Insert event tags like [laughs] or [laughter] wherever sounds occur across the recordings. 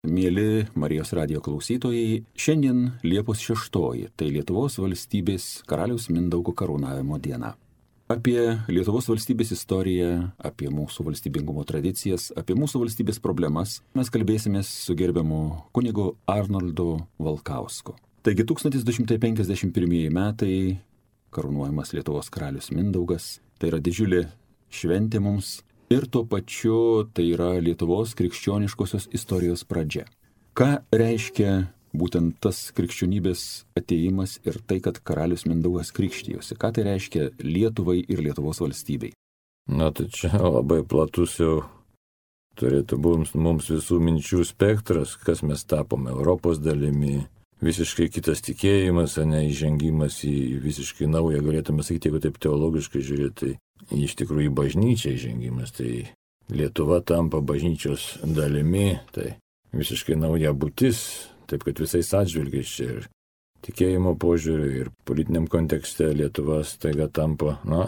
Mėly Marijos radio klausytojai, šiandien Liepos 6, tai Lietuvos valstybės karaliaus Mindaugo karūnavimo diena. Apie Lietuvos valstybės istoriją, apie mūsų valstybingumo tradicijas, apie mūsų valstybės problemas mes kalbėsime su gerbiamu kunigu Arnoldu Valkausku. Taigi 1251 metai karūnuojamas Lietuvos karalius Mindaugas, tai yra didžiulė šventė mums ir tuo pačiu tai yra Lietuvos krikščioniškosios istorijos pradžia. Ką reiškia būtent tas krikščionybės ateimas ir tai, kad karalius Mindaugas krikštijosi? Ką tai reiškia Lietuvai ir Lietuvos valstybei? Na, tai čia labai platus jau turėtų būti mums visų minčių spektras, kas mes tapome Europos dalimi. Visiškai kitas tikėjimas, o ne įžengimas į visiškai naują, galėtume sakyti, jeigu taip teologiškai žiūrėti, iš tikrųjų bažnyčia įžengimas, tai Lietuva tampa bažnyčios dalimi, tai visiškai nauja būtis, taip kad visais atžvilgiais čia ir tikėjimo požiūriu, ir politiniam kontekste Lietuva staiga tampa, na,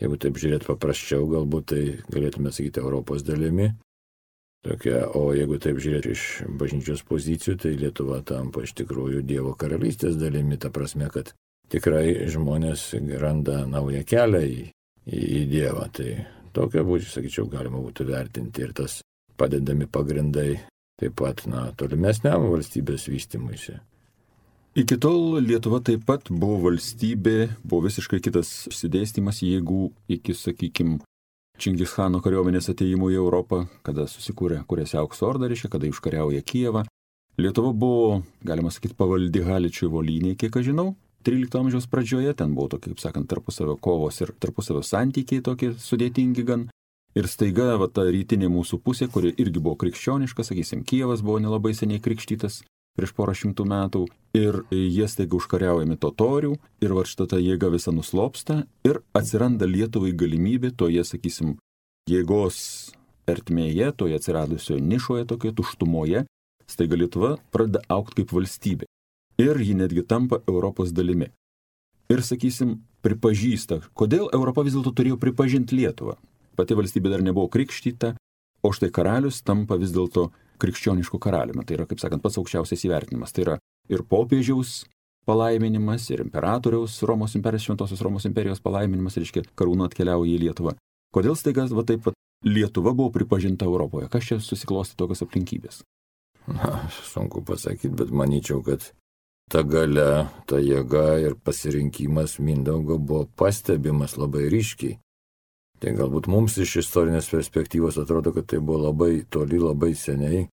jeigu taip žiūrėt paprasčiau, galbūt tai galėtume sakyti Europos dalimi. Tokia, o jeigu taip žiūrėt iš bažnyčios pozicijų, tai Lietuva tampa iš tikrųjų Dievo karalystės dalimi, ta prasme, kad tikrai žmonės randa naują kelią į į Dievą. Tai tokia būtų, sakyčiau, galima būtų vertinti ir tas padedami pagrindai taip pat, na, tolimesniam valstybės vystimuisi. Iki tol Lietuva taip pat buvo valstybė, buvo visiškai kitas išsidėstymas jėgų iki, sakykime, Čingischano kariuomenės ateimų į Europą, kada susikūrė Kurėsi aukso ordą, reiškia, kada iškariauja Kievą. Lietuva buvo, galima sakyti, pavaldi Haličiui volyniai, kiek aš žinau, 13 amžiaus pradžioje, ten buvo tokie, kaip sakant, tarpusavio kovos ir tarpusavio santykiai tokie sudėtingi gan. Ir staiga va, ta rytinė mūsų pusė, kuri irgi buvo krikščioniška, sakysim, Kievas buvo nelabai seniai krikštytas prieš porą šimtų metų, ir jie staiga užkariaujami totorių, ir va šitą tą jėgą visą nuslopsta, ir atsiranda Lietuvai galimybė toje, sakysim, jėgos ertmėje, toje atsiradusioje nišoje, tokioje tuštumoje, staiga Lietuva pradeda aukti kaip valstybė ir ji netgi tampa Europos dalimi. Ir, sakysim, pripažįsta, kodėl Europa vis dėlto turėjo pripažinti Lietuvą. Pati valstybė dar nebuvo krikštyta, o štai karalius tampa vis dėlto krikščionišku karaliumi. Tai yra, kaip sakant, pats aukščiausias įvertinimas. Tai yra ir popiežiaus palaiminimas, ir imperatoriaus Romos imperijos, Šventosios Romos imperijos palaiminimas, reiškia, karūna atkeliauja į Lietuvą. Kodėl staiga, va taip, va, Lietuva buvo pripažinta Europoje? Kas čia susiklosti tokios aplinkybės? Na, sunku pasakyti, bet manyčiau, kad ta gale, ta jėga ir pasirinkimas Mindaugo buvo pastebimas labai ryškiai. Tai galbūt mums iš istorinės perspektyvos atrodo, kad tai buvo labai toli, labai seniai.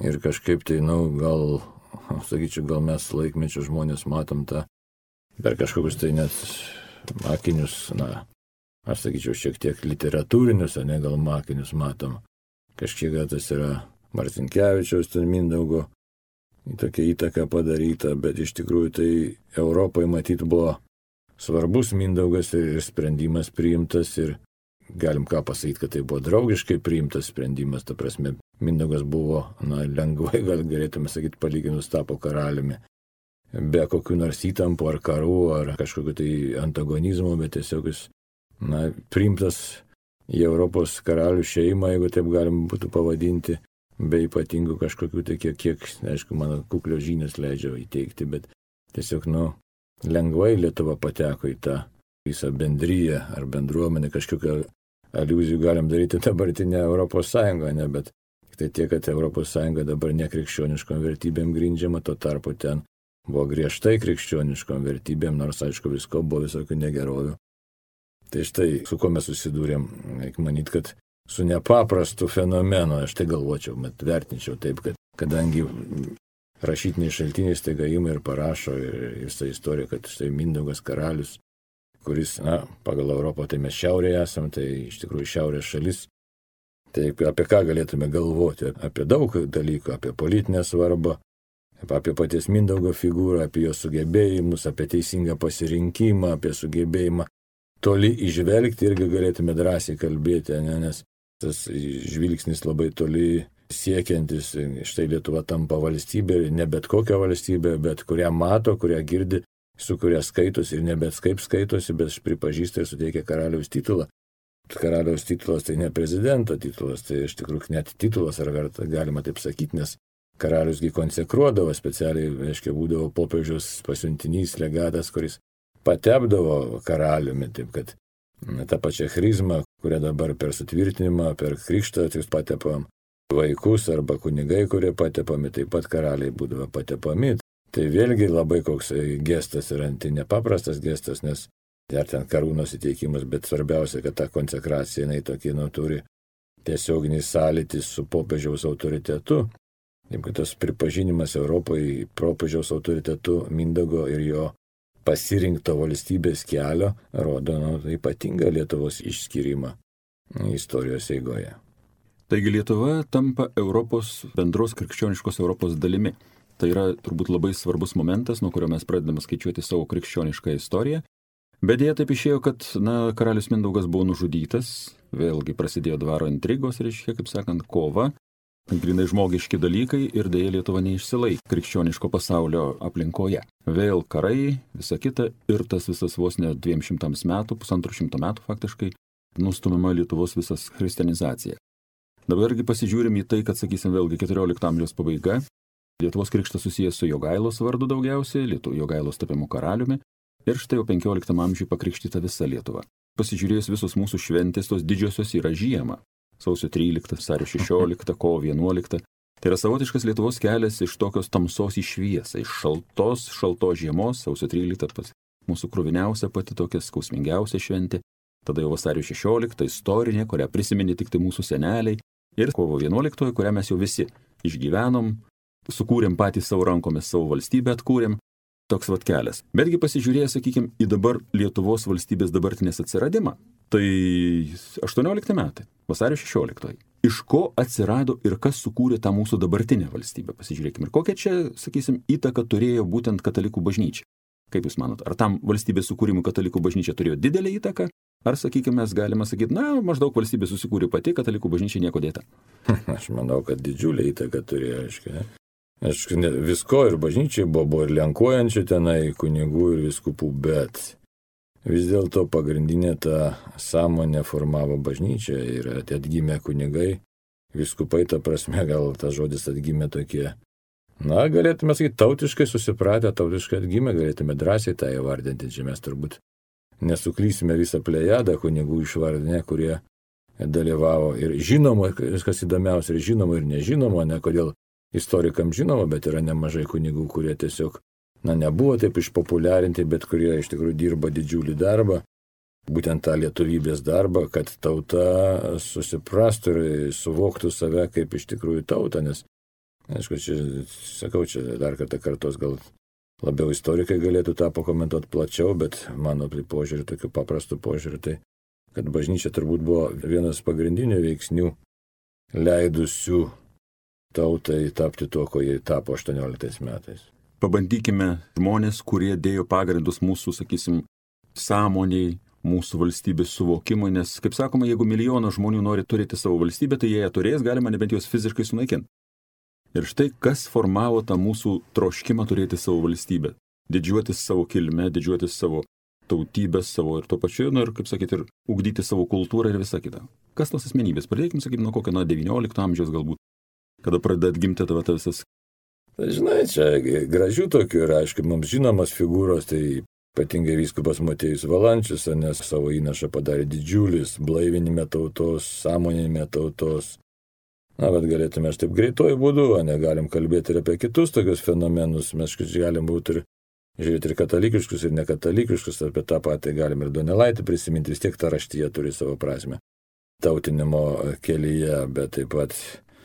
Ir kažkaip tai, na, nu, gal, sakyčiau, gal mes laikmečio žmonės matom tą per kažkokius tai net makinius, na, aš sakyčiau, šiek tiek literatūrinius, o ne gal makinius matom. Kažkiek tas yra Marcinkievičiaus, ten Mindaugo tokia įtaka padaryta, bet iš tikrųjų tai Europai matyt buvo svarbus Mindaugas ir sprendimas priimtas ir galim ką pasakyti, kad tai buvo draugiškai priimtas sprendimas, ta prasme, Mindaugas buvo, na, lengvai, [laughs] gal galėtume sakyti, palyginus tapo karaliumi. Be kokių nors įtampų ar karų ar kažkokiu tai antagonizmu, bet tiesiog jis, na, priimtas į Europos karalių šeimą, jeigu taip galim būtų pavadinti, be ypatingų kažkokių tai kiek, kiek, aišku, mano kuklio žinias leidžia įteikti, bet tiesiog, nu, lengvai Lietuva pateko į tą visą bendryją ar bendruomenę, kažkokią aliuzijų galim daryti dabartinę Europos Sąjungą, ne, bet tai tiek, kad Europos Sąjunga dabar nekrikščioniškom vertybėm grindžiama, tuo tarpu ten buvo griežtai krikščioniškom vertybėm, nors aišku visko buvo visokių negerovių. Tai štai su kuo mes susidūrėm, reikia manyti, kad su nepaprastu fenomenu, aš tai galvočiau, bet vertinčiau taip, kad kadangi rašytiniai šaltiniai staiga ima ir parašo visą istoriją, kad štai Mindaugas karalius, kuris, na, pagal Europą tai mes šiaurėje esam, tai iš tikrųjų šiaurės šalis. Tai apie ką galėtume galvoti? Apie daug dalykų, apie politinę svarbą, apie paties Mindaugo figūrą, apie jo sugebėjimus, apie teisingą pasirinkimą, apie sugebėjimą toli išvelgti irgi galėtume drąsiai kalbėti, ne? nes tas žvilgsnis labai toli siekiantis, štai Lietuva tampa valstybė, ne bet kokia valstybė, bet kurią mato, kurią girdi, su kuria skaitosi ir ne bet kaip skaitosi, bet pripažįsta ir suteikia karaliaus titulą. Karaliaus titulas tai ne prezidento titulas, tai iš tikrųjų net titulas, ar galima taip sakyti, nes karaliusgi konsekruodavo specialiai, reiškia, būdavo popiežiaus pasiuntinys, legatas, kuris patepdavo karaliumi, taip kad tą pačią chrizmą, kurią dabar per sutvirtinimą, per krikštą jūs patepam vaikus arba kunigai, kurie patepami, taip pat karaliai būdavo patepami. Tai vėlgi labai koks gestas yra, tai nepaprastas gestas, nes dar ten karūnos įteikimas, bet svarbiausia, kad ta konsekracija jinai tokį nu turi tiesioginį sąlytį su popiežiaus autoritetu. Taip kad tas pripažinimas Europoje popiežiaus autoritetu Mindago ir jo pasirinkto valstybės kelio rodo nu, ypatingą Lietuvos išskirimą istorijos eigoje. Taigi Lietuva tampa Europos bendros krikščioniškos Europos dalimi. Tai yra turbūt labai svarbus momentas, nuo kurio mes pradedame skaičiuoti savo krikščionišką istoriją. Bet dėja taip išėjo, kad na, karalius Mindaugas buvo nužudytas, vėlgi prasidėjo dvaro intrigos, reiškia, kaip sakant, kova, grinai žmogiški dalykai ir dėja Lietuva neišsilaik krikščioniško pasaulio aplinkoje. Vėl karai, visa kita ir tas visas vos ne 200 metų, pusantrų šimto metų faktiškai, nustumima Lietuvos visas kristianizacija. Dabargi pasižiūrim į tai, kad, sakysim, vėlgi 14 amžiaus pabaiga, Lietuvos krikštas susijęs su Jogailos vardu daugiausiai, Lietuvo Jogailos tapimu karaliumi, ir štai jau 15 amžiui pakrikštyta visa Lietuva. Pasižiūrėjus visos mūsų šventės, tos didžiosios yra žiemą sausio 13, vasario 16, kovo 11. Tai yra savotiškas Lietuvos kelias iš tokios tamsos į šviesą, iš šaltos, šaltos žiemos, sausio 13 pas mūsų kruviniausia pati tokia skausmingiausia šventė, tada jau vasario 16 istorinė, kurią prisiminė tik tai mūsų seneliai, ir kovo 11, kurią mes jau visi išgyvenom, sukūrėm patys savo rankomis savo valstybę, atkūrėm, toks vat kelias. Betgi pasižiūrėję, sakykime, į dabar Lietuvos valstybės dabartinės atsiradimą, tai 18 metai, vasario 16. Iš ko atsirado ir kas sukūrė tą mūsų dabartinę valstybę, pasižiūrėkime. Ir kokią čia, sakysim, įtaką turėjo būtent katalikų bažnyčia. Kaip Jūs manot, ar tam valstybės sukūrimui katalikų bažnyčia turėjo didelį įtaką, ar, sakykime, mes galime sakyti, na, maždaug valstybė susikūrė pati, katalikų bažnyčia nieko dėta? [laughs] Aš manau, kad didžiulį įtaką turėjo, aiškiai. Aš visko ir bažnyčiai buvo, buvo ir lenkuojančių tenai kunigų ir viskupų, bet vis dėlto pagrindinė ta sąmonė formavo bažnyčią ir atgimė kunigai, viskupai, ta prasme, gal tas žodis atgimė tokie, na, galėtume sakyti, tautiškai susipratę, tautiškai atgimė, galėtume drąsiai tą įvardinti, čia mes turbūt nesuklysime visą plejadą kunigų išvardinę, kurie dalyvavo ir žinoma, viskas įdomiausia, ir žinoma, ir nežinoma, ne kodėl istorikams žinoma, bet yra nemažai kunigų, kurie tiesiog, na, nebuvo taip išpopuliarinti, bet kurie iš tikrųjų dirba didžiulį darbą, būtent tą lietuvybės darbą, kad tauta susiprastų ir suvoktų save kaip iš tikrųjų tautą, nes, aišku, čia, sakau, čia dar kartą kartos gal labiau istorikai galėtų tą pakomentuoti plačiau, bet mano požiūrį, tokiu paprastu požiūriu, tai kad bažnyčia turbūt buvo vienas pagrindinių veiksnių leidusių tautai tapti tuo, ko jie tapo 18 metais. Pabandykime žmonės, kurie dėjo pagrindus mūsų, sakysim, sąmoniai, mūsų valstybės suvokimui, nes, kaip sakoma, jeigu milijonas žmonių nori turėti savo valstybę, tai jie ją turės, galima nebent juos fiziškai sunaikinti. Ir štai kas formavo tą mūsų troškimą turėti savo valstybę. Didžiuotis savo kilme, didžiuotis savo tautybę savo ir tuo pačiu, na ir, kaip sakyti, ir ugdyti savo kultūrą ir visą kitą. Kas tos asmenybės? Pradėkime, sakykime, nuo kokio, nuo XIX amžiaus galbūt kada pradeda atgimti tavo tas visas. Tai žinai, čia gražių tokių yra, aišku, mums žinomas figūros, tai ypatingai vyskupas Matėjus Valančius, nes savo įnašą padarė didžiulis, blaivinime tautos, sąmoninime tautos. Na, bet galėtume aš taip greituoju būdu, negalim kalbėti ir apie kitus tokius fenomenus, mes galim būti ir žiūrėti ir katalikiškus, ir nekatalikiškus, apie tą patį galim ir Donelaitį prisiminti, vis tiek ta raštyje turi savo prasme. Tautinimo kelyje, bet taip pat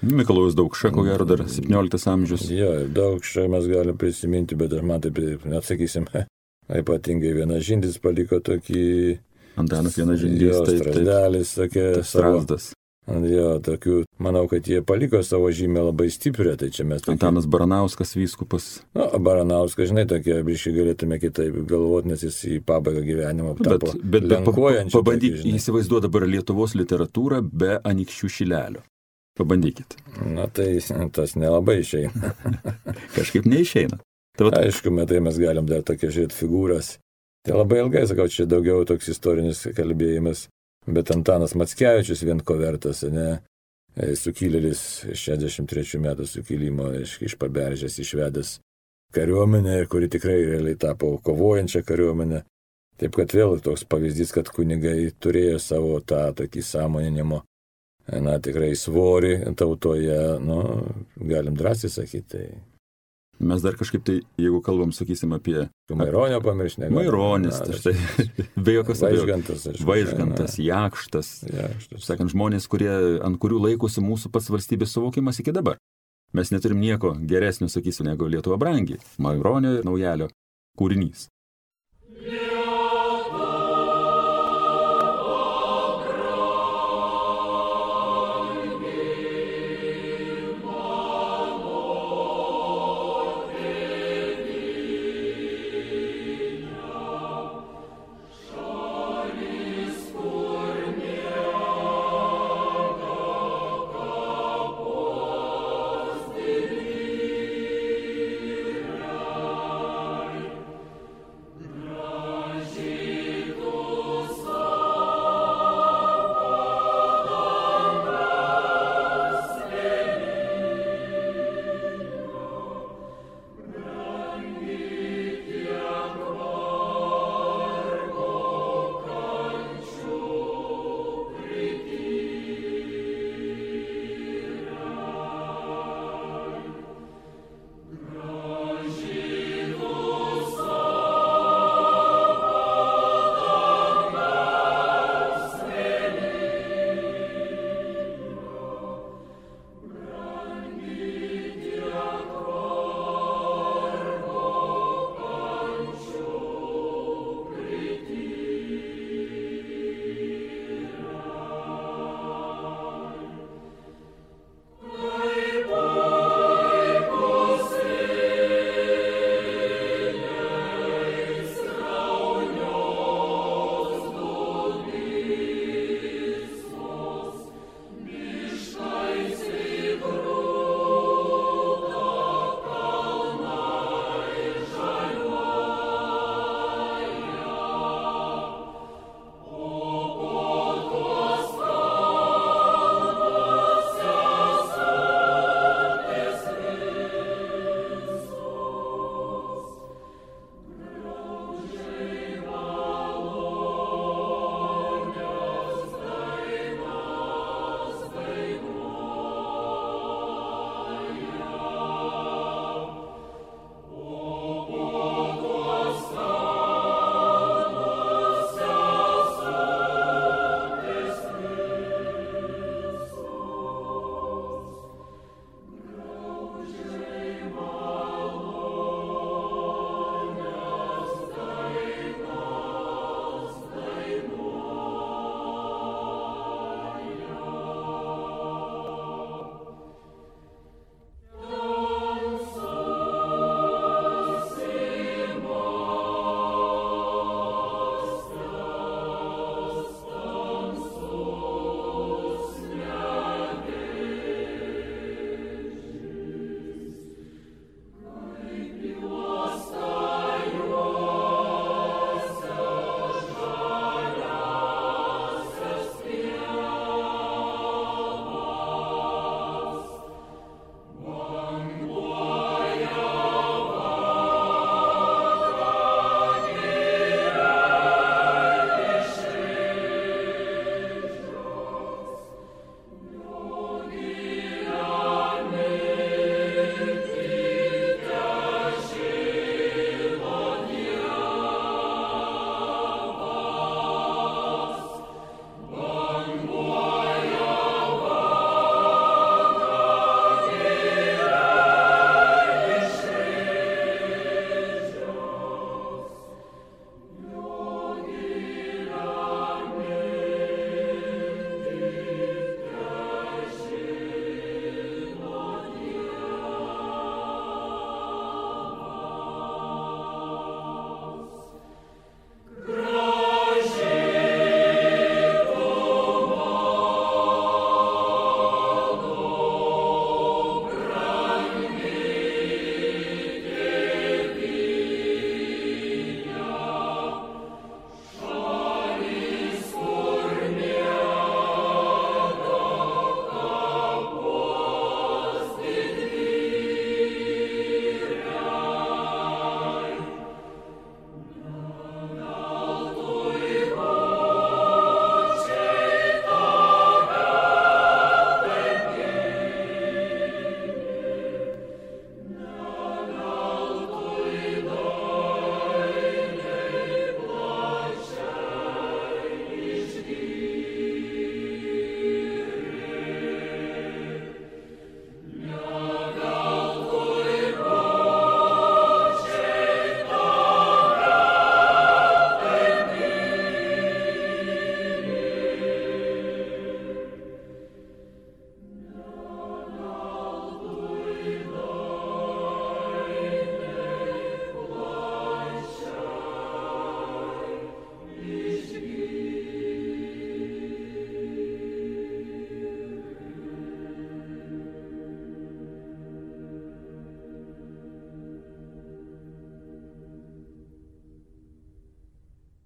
Mikalojus Daugša, ko gero dar 17 amžius. Jo, Daugša mes galim prisiminti, bet aš man taip, neatsakysim, [laughs] ypatingai vienas žindis paliko tokį... Antanas vienas žindis. Tai strasdelis, tokia... Strasdas. Jo, tokių, manau, kad jie paliko savo žymę labai stiprią, tai čia mes... Tokie... Antanas Baranauskas, vyskupas. Na, no, Baranauskas, žinai, tokie biškai galėtume kitaip galvoti, nes jis į pabaigą gyvenimo tapo bet, bet, bet pabandyk įsivaizduoti dabar Lietuvos literatūrą be anikščių šilelio. Pabandykit. Na tai tas nelabai išeina. [laughs] Kažkaip neišeina. Tai vat... Aišku, metai mes galim dar tokia žiūrėti figūras. Tai labai ilgai, sakau, čia daugiau toks istorinis kalbėjimas, bet Antanas Matskevičius vien ko vertas, ne? e, sukilėlis 63 metų sukilimo iš, iš paberžės išvedęs kariuomenę, kuri tikrai realiai tapo kovojančią kariuomenę. Taip kad vėl toks pavyzdys, kad kunigai turėjo savo tą tokį sąmoninimo, na tikrai svorį tautoje, nu, galim drąsiai sakyti. Tai Mes dar kažkaip tai, jeigu kalbam, sakysim, apie... Maironio pamiršti. Maironis, tai [laughs] be jokios. Aišku, Vaižgantas, jakštas. jakštas. Sakant, žmonės, kurie, ant kurių laikosi mūsų pats valstybės suvokimas iki dabar. Mes neturim nieko geresnio, sakysiu, negu Lietuva brangi. Maironio ir naujelio kūrinys.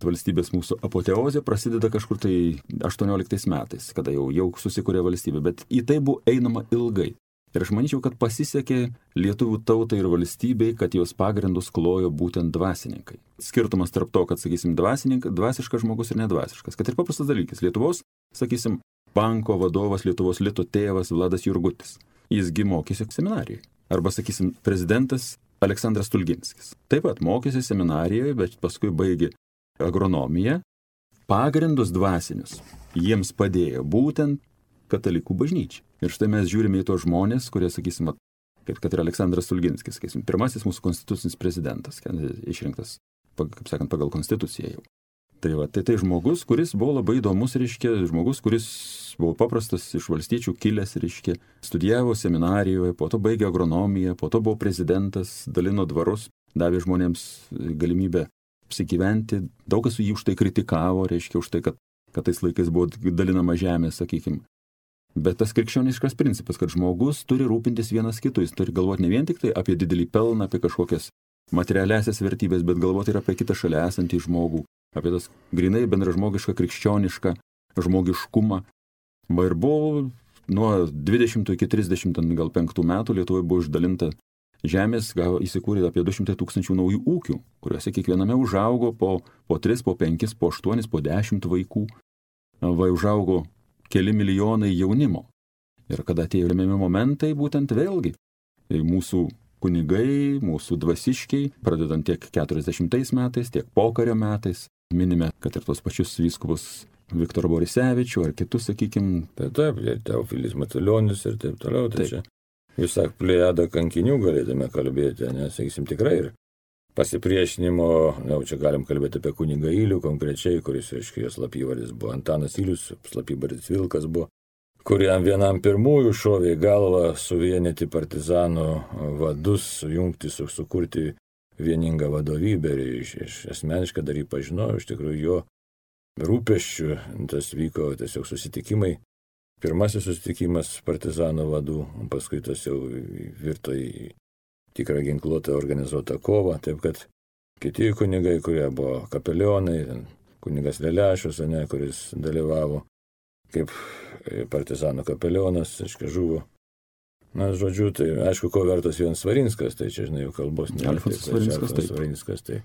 Valstybės mūsų apoteozė prasideda kažkur tai 18 metais, kada jau, jau susikūrė valstybė, bet į tai buvo einama ilgai. Ir aš manyčiau, kad pasisekė lietuvių tautai ir valstybei, kad jos pagrindus klojo būtent dvasininkai. Skirtumas tarp to, kad, sakysim, dvasiškas žmogus ir nedvasiškas. Kad ir paprastas dalykas. Lietuvos, sakysim, banko vadovas Lietuvos lito tėvas Vladas Jurgutis. Jisgi mokėsi seminarijoje. Arba, sakysim, prezidentas Aleksandras Tulginskis. Taip pat mokėsi seminarijoje, bet paskui baigė agronomiją. Pagrindus dvasinius jiems padėjo būtent katalikų bažnyčia. Ir štai mes žiūrime į tos žmonės, kurie, sakysim, kaip kad ir Aleksandras Sulginskis, sakysim, pirmasis mūsų konstitucinis prezidentas, išrinktas, kaip sakant, pagal konstituciją jau. Tai va, tai tai žmogus, kuris buvo labai įdomus, reiškia, žmogus, kuris buvo paprastas iš valstiečių kilęs, reiškia, studijavo seminarijoje, po to baigė agronomiją, po to buvo prezidentas, dalino dvarus, davė žmonėms galimybę apsigyventi, daug kas jį už tai kritikavo, reiškia, už tai, kad, kad tais laikais buvo dalinama žemė, sakykime. Bet tas krikščioniškas principas, kad žmogus turi rūpintis vienas kitu, jis turi galvoti ne vien tik tai apie didelį pelną, apie kažkokias materialiasias vertybės, bet galvoti ir apie kitą šalia esantį žmogų, apie tas grinai bendražmogišką krikščionišką žmogiškumą. Va ir buvo nuo 20 iki 30 gal 5 metų Lietuvoje buvo išdalinta žemės, gavo įsikūrė apie 200 tūkstančių naujų ūkių, kuriuose kiekviename užaugo po, po 3, po 5, po 8, po 10 vaikų. Va užaugo keli milijonai jaunimo. Ir kada atėjo lemiami momentai, būtent vėlgi, tai mūsų kunigai, mūsų dvasiškiai, pradedant tiek 40 metais, tiek pokario metais, minime, kad ir tos pačius vyskupus Viktor Borisevičių ar kitus, sakykime. Taip, taip, Teofilis Matulionis ir taip toliau. Tai taip. čia visą plėjadą kankinių galėtume kalbėti, nes, sakysim, tikrai ir pasipriešinimo, jau čia galim kalbėti apie kunigą Ilių konkrečiai, kuris, aiškiai, jos slapyvardis buvo Antanas Ilius, slapyvardis Vilkas buvo, kuriam vienam pirmųjų šovė į galvą suvienyti partizanų vadus, sujungti, su, sukurti vieningą vadovybę ir iš, iš asmeniškai dar jį pažinojau, iš tikrųjų jo rūpeščių tas vyko tiesiog susitikimai. Pirmasis susitikimas partizanų vadų, paskui tas jau virto į tikrą ginkluotą organizuotą kovą, taip kad kiti kunigai, kurie buvo kapelionai, kunigas Lelešius, ne, kuris dalyvavo kaip partizanų kapelionas, aiškiai, žuvo. Na, žodžiu, tai aišku, ko vertas vienas Svarinskas, tai čia, žinai, jau kalbos ne. Alfonsas Svarinskas, tai. Svarinskas, tai.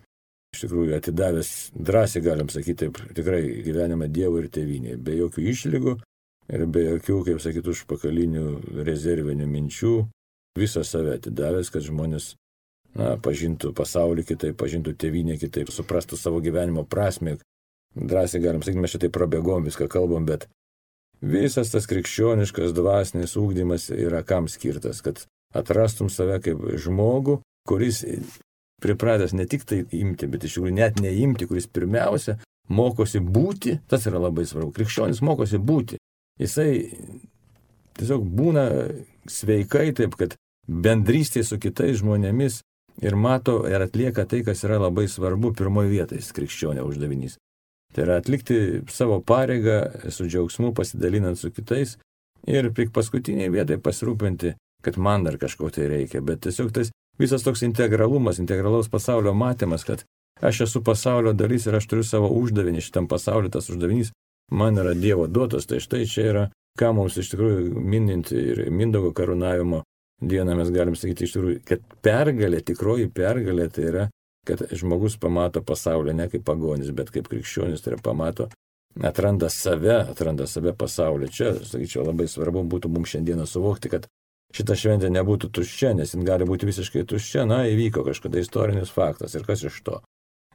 Iš tikrųjų, atidavęs, drąsiai galim sakyti, taip, tikrai gyvenimą Dievui ir tėviniai, be jokių išlygų ir be jokių, kaip sakyti, užpakalinių rezervinių minčių, visą save atidavęs, kad žmonės na, pažintų pasaulį kitaip, pažintų tėvynę kitaip, suprastų savo gyvenimo prasme. Drąsiai galim sakyti, mes šitai prabėgom, viską kalbam, bet visas tas krikščioniškas dvasinis ūkdymas yra kam skirtas, kad atrastum save kaip žmogų, kuris pripratęs ne tik tai imti, bet iš tikrųjų net neimti, kuris pirmiausia mokosi būti, tas yra labai svarbu. Krikščionis mokosi būti. Jisai tiesiog būna sveikai taip, kad bendrystė su kitais žmonėmis ir mato ir atlieka tai, kas yra labai svarbu pirmoji vietais krikščionio uždavinys. Tai yra atlikti savo pareigą su džiaugsmu pasidalinant su kitais ir tik paskutiniai vietai pasirūpinti, kad man dar kažko tai reikia. Bet tiesiog tas visas toks integralumas, integralaus pasaulio matymas, kad aš esu pasaulio dalis ir aš turiu savo uždavinį šitam pasauliu, tas uždavinys man yra Dievo duotas, tai štai čia yra, ką mums iš tikrųjų minint ir Mindogo karūnavimo dieną mes galim sakyti iš tikrųjų, kad pergalė, tikroji pergalė tai yra, kad žmogus pamato pasaulį ne kaip pagonis, bet kaip krikščionis, tai yra pamato, atranda save, atranda save pasaulį. Čia, sakyčiau, labai svarbu būtų mums šiandieną suvokti, kad šita šventė nebūtų tuščia, nes jin gali būti visiškai tuščia, na, įvyko kažkada istorinis faktas ir kas iš to.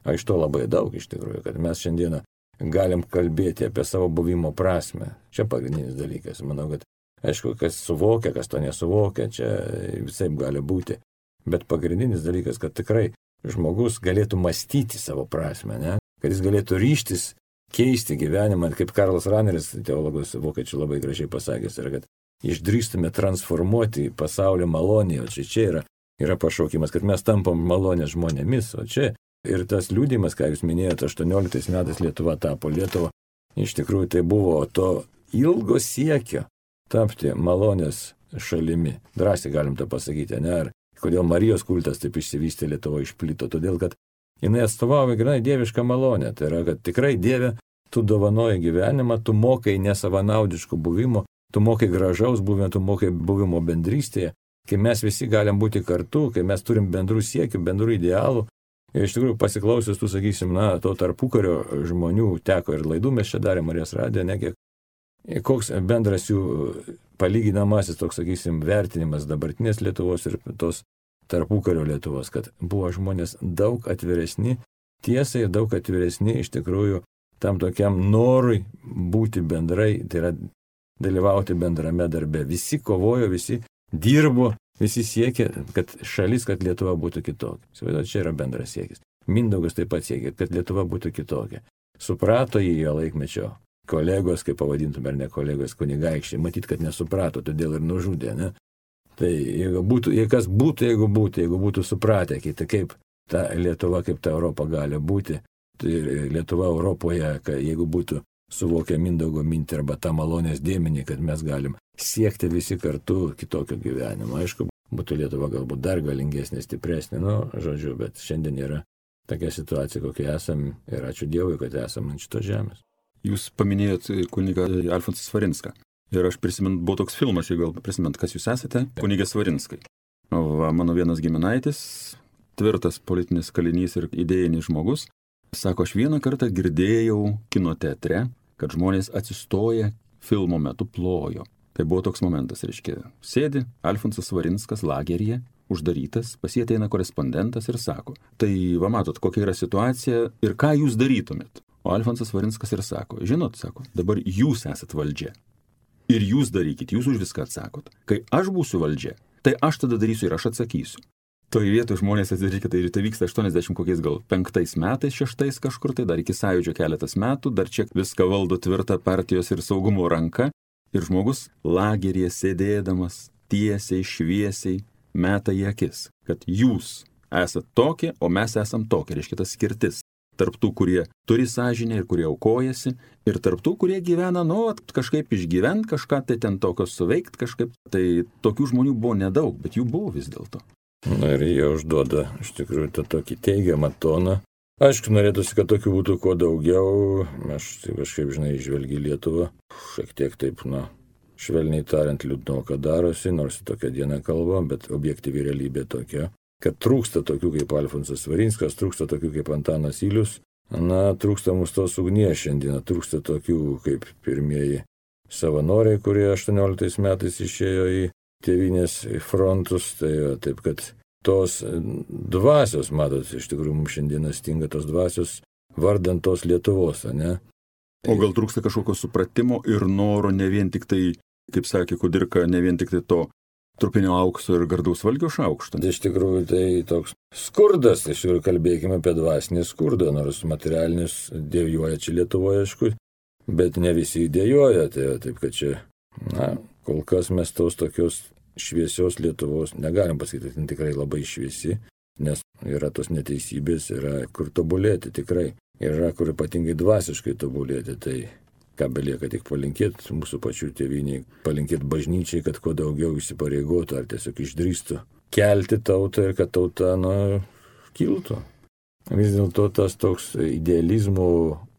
O iš to labai daug iš tikrųjų, kad mes šiandieną galim kalbėti apie savo buvimo prasme. Čia pagrindinis dalykas. Manau, kad Aišku, kas suvokia, kas to nesuvokia, čia visai gali būti. Bet pagrindinis dalykas, kad tikrai žmogus galėtų mąstyti savo prasme, ne? kad jis galėtų ryštis keisti gyvenimą, kaip Karlas Raneris, teologas vokiečių labai gražiai pasakęs, yra, kad išdrįstume transformuoti pasaulio malonį, o čia, čia yra, yra pašaukimas, kad mes tampam malonės žmonėmis, o čia ir tas liūdimas, ką jūs minėjote, 18 metais Lietuva tapo Lietuva, iš tikrųjų tai buvo to ilgo siekio tapti malonės šalimi. Drąsiai galim tą pasakyti, ne? Ar kodėl Marijos kultas taip išsivystė Lietuvoje išplito? Todėl, kad jinai atstovauja grinai dievišką malonę. Tai yra, kad tikrai Dieve, tu dovanoji gyvenimą, tu mokai nesavanaudiškų buvimo, tu mokai gražaus buvimo, tu mokai buvimo bendrystėje, kai mes visi galim būti kartu, kai mes turim bendrų siekių, bendrų idealų. Ir iš tikrųjų pasiklausius, tu sakysim, na, to tarpukario žmonių teko ir laidų mes čia darėme Marijos radiją, nekiek. Koks bendras jų palyginamasis, toks, sakysim, vertinimas dabartinės Lietuvos ir tos tarpukario Lietuvos, kad buvo žmonės daug atviresni tiesai, daug atviresni iš tikrųjų tam tokiam norui būti bendrai, tai yra dalyvauti bendrame darbe. Visi kovojo, visi dirbo, visi siekė, kad šalis, kad Lietuva būtų kitokia. Įsivaizduoju, čia yra bendras siekis. Mindaugas taip pat siekė, kad Lietuva būtų kitokia. Suprato jį jo laikmečio kolegos, kaip pavadintume, ar ne kolegos kunigaikščiai, matyt, kad nesuprato, todėl ir nužudė, ne? Tai jeigu būtų, jei kas būtų, jeigu būtų, jeigu būtų supratę, tai kaip ta Lietuva, kaip ta Europa gali būti, tai Lietuva Europoje, jeigu būtų suvokia Mindaugo mintį arba tą malonės dėmenį, kad mes galim siekti visi kartu kitokio gyvenimo. Aišku, būtų Lietuva galbūt dar galingesnė, stipresnė, nu, žodžiu, bet šiandien yra tokia situacija, kokia esam ir ačiū Dievui, kad esame ant šitos žemės. Jūs paminėjot kunigą Alfonsą Svarinską. Ir aš prisimenu, buvo toks filmas, jeigu gal prisimint, kas jūs esate, kunigė Svarinskai. O va, mano vienas giminaitis, tvirtas politinis kalinys ir idėjinis žmogus, sako, aš vieną kartą girdėjau kino teatre, kad žmonės atsistoję filmo metu plojo. Tai buvo toks momentas, reiškia, sėdi Alfonsas Svarinskas lageryje, uždarytas, pasieteina korespondentas ir sako, tai va matot, kokia yra situacija ir ką jūs darytumėt. O Alfonsas Varinskas ir sako, žinot, sako, dabar jūs esat valdžia. Ir jūs darykit, jūs už viską atsakot. Kai aš būsiu valdžia, tai aš tada darysiu ir aš atsakysiu. Toje vietoje žmonės atsirikė, tai, tai vyksta 80 kokiais gal penktais metais, šeštais kažkur, tai dar iki sąjūdžio keletas metų, dar čia viską valdo tvirta partijos ir saugumo ranka. Ir žmogus lageryje sėdėdamas tiesiai, šviesiai meta į akis, kad jūs esate tokie, o mes esam tokie, reiškia tas skirtis. Tarptų, kurie turi sąžinę ir kurie aukojasi, ir tarptų, kurie gyvena, nu, kažkaip išgyvent, kažką tai ten tokio suveikt kažkaip. Tai tokių žmonių buvo nedaug, bet jų buvo vis dėlto. Na ir jie užduoda iš tikrųjų tą tokį teigiamą toną. Aišku, norėtųsi, kad tokių būtų kuo daugiau. Aš tai kažkaip, žinai, žvelgi Lietuvą. Šiek tiek taip, na, švelniai tariant, liūdnoka darosi, nors tokia diena kalba, bet objektyvi realybė tokia, kad trūksta tokių kaip Alfonsas Varinskas, trūksta tokių kaip Antanas Ilius. Na, trūksta mūsų tos ugnies šiandieną, trūksta tokių kaip pirmieji savanoriai, kurie 18 metais išėjo į tėvinės frontus, tai taip kad tos dvasios, matot, iš tikrųjų mums šiandieną stinga tos dvasios vardant tos Lietuvos, ne? O gal trūksta kažkokio supratimo ir noro ne vien tik tai, kaip sakė Kudirka, ne vien tik tai to trupinio aukso ir gardaus valgio šaukšto. Iš tikrųjų, tai toks skurdas, iš tikrųjų kalbėkime apie dvasinį skurdą, nors materialinis dėjoja čia Lietuvoje, aišku, bet ne visi dėjoja, tai taip kad čia, na, Kol kas mes tos tokios šviesios Lietuvos negalim pasakyti, kad tikrai labai šviesi, nes yra tos neteisybės, yra kur tobulėti tikrai, yra kur ypatingai dvasiškai tobulėti, tai ką belieka tik palinkėti mūsų pačių tėviniai, palinkėti bažnyčiai, kad kuo daugiau įsipareigotų ar tiesiog išdrįstų kelti tautą ir kad tauta, na, kiltų. Vis dėlto tas toks idealizmo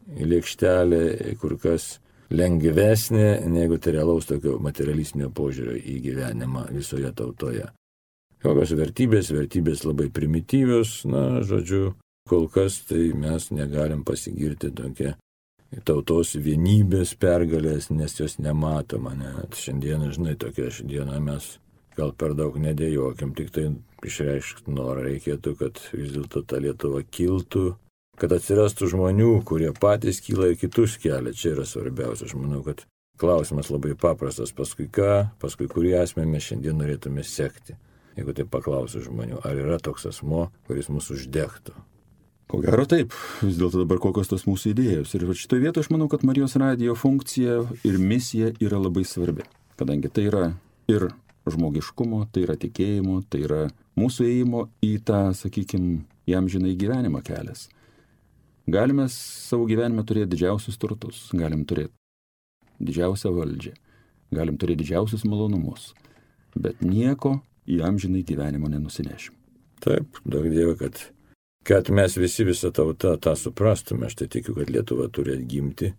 lėkštelė kur kas lengvesnė negu tai realaus tokio materialistinio požiūrio į gyvenimą visoje tautoje. Kokios vertybės, vertybės labai primityvios, na, žodžiu, kol kas tai mes negalim pasigirti tokia tautos vienybės pergalės, nes jos nematoma. Net šiandieną, žinai, tokia šiandieną mes gal per daug nedėjokim, tik tai išreikšti norą reikėtų, kad vis dėlto ta Lietuva kiltų, kad atsirastų žmonių, kurie patys kyla ir kitus kelia. Čia yra svarbiausia. Aš manau, kad klausimas labai paprastas. Paskui ką, paskui kurį asmenį mes šiandien norėtume sekti. Jeigu tai paklausiu žmonių, ar yra toks asmo, kuris mūsų uždegtų. Ko gero taip, vis dėlto dabar kokios tos mūsų idėjos. Ir šitoje vietoje aš manau, kad Marijos radijo funkcija ir misija yra labai svarbi. Kadangi tai yra ir žmogiškumo, tai yra tikėjimo, tai yra mūsų ėjimo į tą, sakykime, jam žinai gyvenimą kelias. Galime savo gyvenime turėti didžiausius turtus, galim turėti didžiausią valdžią, galim turėti didžiausius malonumus, bet nieko į amžinai gyvenimo nenusinešim. Taip, daug Dievo, kad kad mes visi visą tautą tą suprastume. Aš tai tikiu, kad Lietuva turi atgimti.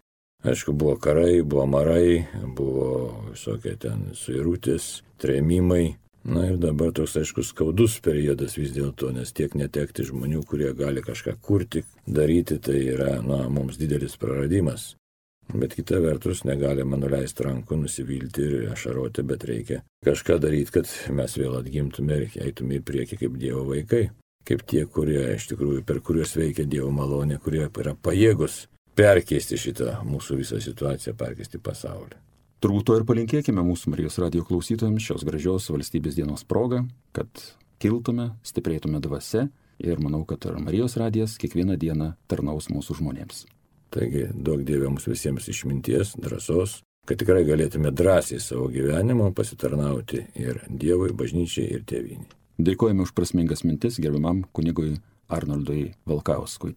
Aišku, buvo karai, buvo marai, buvo visokie ten suirutės, trėmimai. Na ir dabar toks, aišku, skaudus periodas vis dėlto, nes tiek netekti žmonių, kurie gali kažką kurti, daryti, tai yra, na, mums didelis praradimas. Bet kita vertus, negalima nuleisti rankų, nusivilti ir ašaroti, bet reikia kažką daryti, kad mes vėl atgimtume ir eitume į priekį kaip Dievo vaikai. Kaip tie, kurie iš tikrųjų, per kuriuos veikia Dievo malonė, kurie yra pajėgus perkeisti šitą mūsų visą situaciją, perkeisti pasaulį. Turbūt to ir palinkėkime mūsų Marijos radio klausytojams šios gražios valstybės dienos progą, kad kiltume, stiprėtume dvasia ir manau, kad ir Marijos radijas kiekvieną dieną tarnaus mūsų žmonėms. Taigi duok Dieve mums visiems išminties, drąsos, kad tikrai galėtume drąsiai savo gyvenimo pasitarnauti ir Dievui, bažnyčiai ir tėviniai. Dėkojame už prasmingas mintis gerbiamam kunigui Arnoldui Valkauskui.